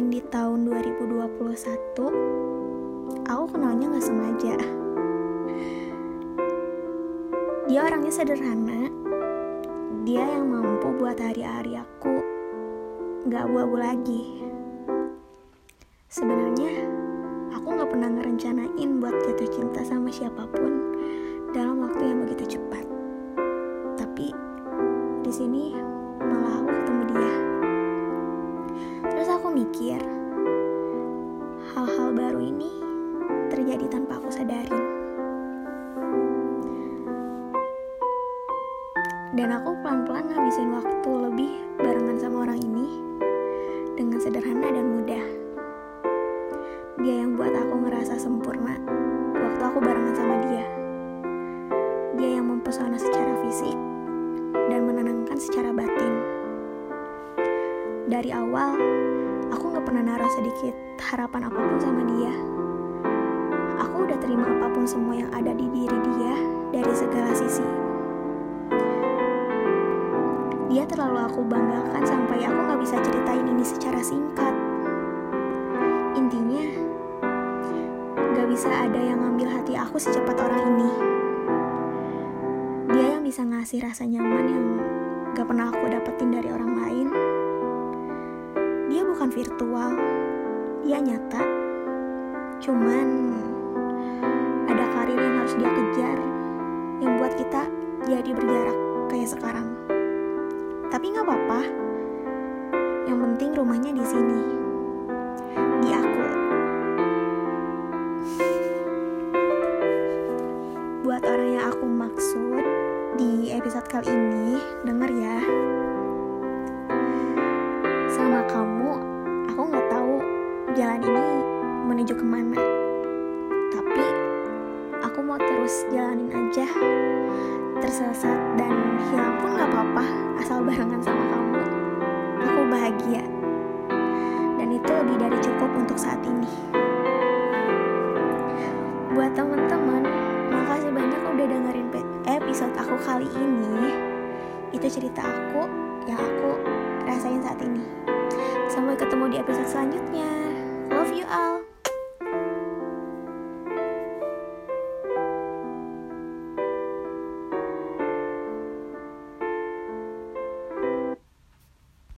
mungkin di tahun 2021 aku kenalnya gak sengaja. Dia orangnya sederhana. Dia yang mampu buat hari-hari aku gak abu-abu lagi. Sebenarnya aku gak pernah ngerencanain buat jatuh cinta sama siapa pun dalam waktu yang begitu cepat. Tapi di sini mikir, hal-hal baru ini terjadi tanpa aku sadari. Dan aku pelan-pelan ngabisin waktu lebih barengan sama orang ini dengan sederhana dan mudah. Dia yang buat aku ngerasa sempurna waktu aku barengan sama dia. Dia yang mempesona secara fisik dan menenangkan secara batin dari awal pernah naruh sedikit harapan apa pun sama dia. Aku udah terima apa pun semua yang ada di diri dia dari segala sisi. Dia terlalu aku banggakan sampai aku gak bisa ceritain ini secara singkat. Intinya, gak bisa ada yang ngambil hati aku secepat orang ini. Dia yang bisa ngasih rasa nyaman yang gak pernah aku dapetin dari orang lain dia bukan virtual, dia nyata. Cuman ada karir yang harus dia kejar yang buat kita jadi berjarak kayak sekarang. Tapi nggak apa-apa. Yang penting rumahnya di sini. Di aku. Buat orang yang aku maksud di episode kali ini, denger jalan ini menuju ke mana? Tapi aku mau terus jalanin aja. Tersesat dan hilang pun nggak apa-apa asal barengan sama kamu. Aku bahagia. Dan itu lebih dari cukup untuk saat ini. Buat teman-teman makasih banyak udah dengerin episode aku kali ini. Itu cerita aku yang aku rasain saat ini. Sampai ketemu di episode selanjutnya. Love you all.